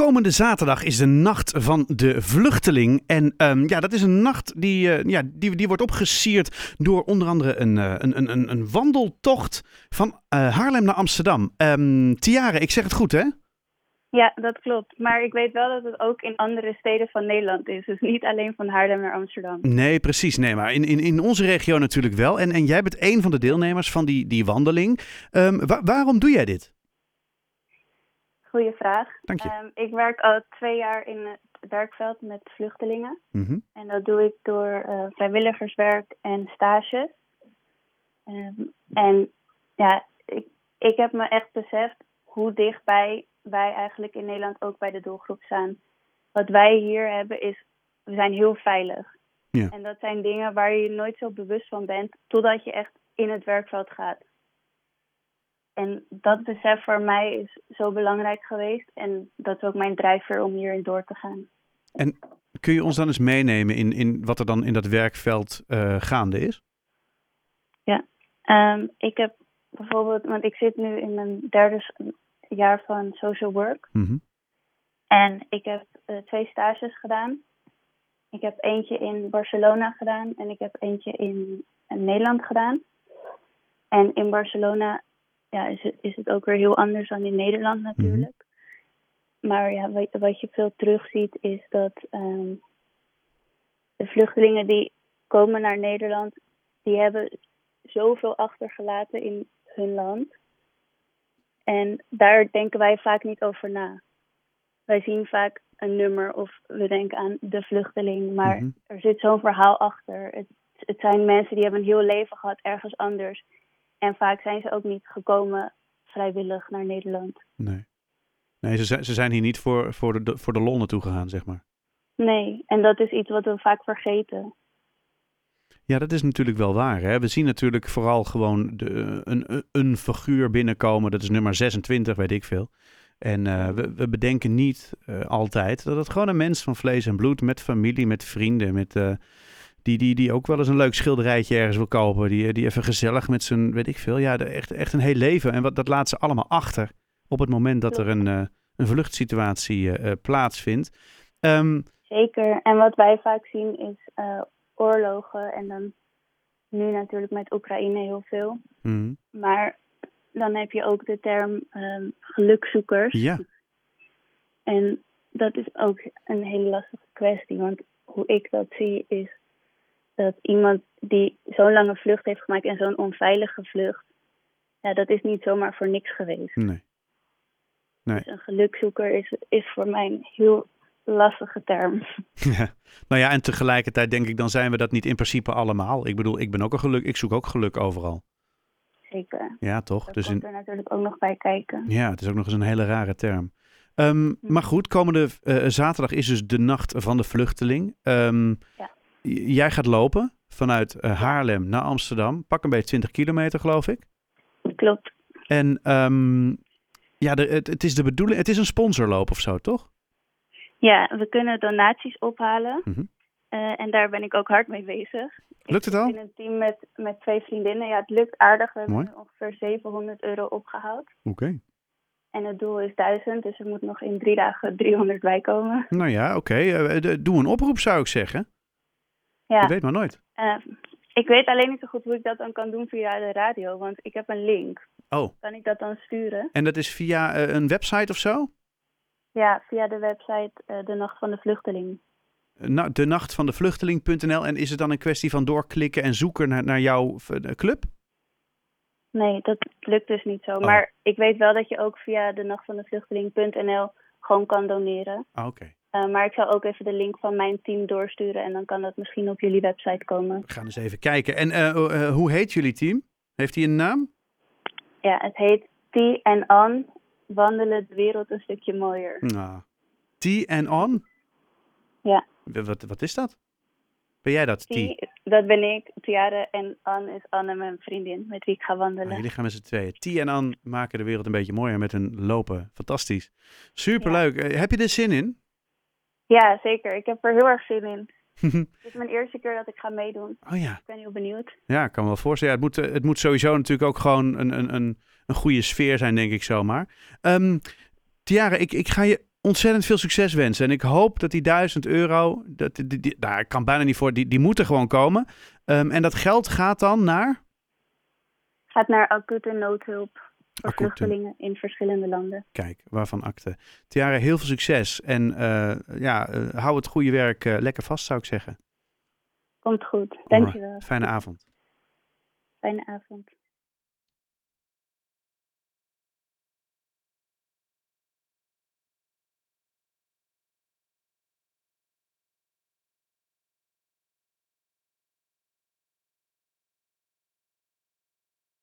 Komende zaterdag is de Nacht van de Vluchteling. En um, ja, dat is een nacht die, uh, ja, die, die wordt opgesierd door onder andere een, uh, een, een, een wandeltocht van uh, Haarlem naar Amsterdam. Um, Tiare, ik zeg het goed hè? Ja, dat klopt. Maar ik weet wel dat het ook in andere steden van Nederland is. Dus niet alleen van Haarlem naar Amsterdam. Nee, precies. Nee, maar in, in, in onze regio natuurlijk wel. En, en jij bent een van de deelnemers van die, die wandeling. Um, wa waarom doe jij dit? Goeie vraag. Dank je. Um, ik werk al twee jaar in het werkveld met vluchtelingen. Mm -hmm. En dat doe ik door uh, vrijwilligerswerk en stages. Um, en ja, ik, ik heb me echt beseft hoe dichtbij wij eigenlijk in Nederland ook bij de doelgroep staan. Wat wij hier hebben is, we zijn heel veilig. Ja. En dat zijn dingen waar je je nooit zo bewust van bent, totdat je echt in het werkveld gaat. En dat besef voor mij is zo belangrijk geweest. En dat is ook mijn drijfveer om hierin door te gaan. En kun je ons dan eens meenemen in, in wat er dan in dat werkveld uh, gaande is? Ja, um, ik heb bijvoorbeeld, want ik zit nu in mijn derde jaar van social work. Mm -hmm. En ik heb uh, twee stages gedaan. Ik heb eentje in Barcelona gedaan en ik heb eentje in, in Nederland gedaan. En in Barcelona ja, is, het, is het ook weer heel anders dan in Nederland natuurlijk. Mhm. Mm-hmm. Maar ja, wat, wat, je veel terugziet is dat um, de vluchtelingen die komen naar Nederland, die hebben zoveel achtergelaten in hun land. En daar denken wij vaak niet over na. Wij zien vaak een nummer of we denken aan de vluchteling, maar Mhm. er zit zo'n verhaal achter. Het, het zijn mensen die hebben een heel leven gehad ergens anders. En vaak zijn ze ook niet gekomen vrijwillig naar Nederland. Nee. Nee, ze zijn, ze zijn hier niet voor, voor, de, voor de lol naartoe gegaan, zeg maar. Nee, en dat is iets wat we vaak vergeten. Ja, dat is natuurlijk wel waar. Hè? We zien natuurlijk vooral gewoon de, een, een figuur binnenkomen. Dat is nummer 26, weet ik veel. En uh, we, we, bedenken niet uh, altijd dat het gewoon een mens van vlees en bloed, met familie, met vrienden, met, uh, die, die, die ook wel eens een leuk schilderijtje ergens wil kopen. Die, die even gezellig met zijn, weet ik veel, ja, echt, echt een heel leven. En wat, dat laat ze allemaal achter op het moment dat er een, een vluchtsituatie plaatsvindt. Um, Zeker. En wat wij vaak zien is oorlogen en dan nu natuurlijk met Oekraïne heel veel. Mm. Maar dan heb je ook de term um, gelukzoekers. Ja. En dat is ook een hele lastige kwestie. Want hoe ik dat zie is dat iemand die zo'n lange vlucht heeft gemaakt en zo'n onveilige vlucht, ja, dat is niet zomaar voor niks geweest. Nee. nee. Dus een gelukzoeker is, is voor mij een heel lastige term. Ja. Nou ja, en tegelijkertijd denk ik, dan zijn we dat niet in principe allemaal. Ik bedoel, ik ben ook een geluk, ik zoek ook geluk overal. Zeker. Ja, toch? Dat dus komt in... er natuurlijk ook nog bij kijken. Ja, het is ook nog eens een hele rare term. Um, maar goed, komende uh, zaterdag is dus de nacht van de vluchteling. Um, ja. Jij gaat lopen vanuit uh, Haarlem naar Amsterdam. Pak een beetje 20 kilometer, geloof ik. Klopt. En um, ja, de, het, het, is de bedoeling, het is een sponsorloop of zo, toch? Ja, we kunnen donaties ophalen. Mm -hmm. uh, en daar ben ik ook hard mee bezig. Lukt het al? Ik ben in een team met, met twee vriendinnen. Ja, het lukt aardig. We Mooi. hebben ongeveer 700 euro opgehaald. Oké. Okay. En het doel is 1000, dus er moet nog in drie dagen 300 bij komen. Nou ja, oké. Okay. Uh, doe een oproep, zou ik zeggen. Ja. Je weet maar nooit. Uh, ik weet alleen niet zo goed hoe ik dat dan kan doen via de radio, want ik heb een link. Oh. Kan ik dat dan sturen? En dat is via uh, een website of zo? Ja, via de website uh, De Nacht van de Vluchteling. Na, de nacht van de vluchteling.nl. En is het dan een kwestie van doorklikken en zoeken naar, naar jouw club? Nee, dat lukt dus niet zo. Oh. Maar ik weet wel dat je ook via de nacht van de vluchteling.nl gewoon kan doneren. Ah, Oké. Uh, maar ik zal ook even de link van mijn team doorsturen en dan kan dat misschien op jullie website komen. We gaan eens even kijken. En uh, uh, hoe heet jullie team? Heeft hij een naam? Ja, het heet T en On wandelen de wereld een stukje mooier. Nou, T en On? Ja. Wat, wat is dat? Ben jij dat, T? T, dat ben ik, Tiare, en On is Anne, mijn vriendin, met wie ik ga wandelen. Ah, jullie gaan met z'n tweeën. T en On maken de wereld een beetje mooier met hun lopen. Fantastisch. Superleuk. Ja. Heb je er zin in? Ja, zeker. Ik heb er heel erg zin in. Het is mijn eerste keer dat ik ga meedoen. Oh ja. Ik ben heel benieuwd. Ja, ik kan me wel voorstellen. Ja, het, moet, het moet sowieso natuurlijk ook gewoon een, een, een, een goede sfeer zijn, denk ik zomaar. Um, Tiara, ik, ik ga je ontzettend veel succes wensen. En ik hoop dat die 1000 euro, dat, die, die, nou, ik kan bijna niet voor, die, die moeten gewoon komen. Um, en dat geld gaat dan naar? Gaat naar acute noodhulp voor vluchtelingen in verschillende landen. Kijk, waarvan akte. Tiara, heel veel succes. En uh, ja, uh, hou het goede werk uh, lekker vast, zou ik zeggen. Komt goed. Dankjewel. Fijne avond. Fijne avond.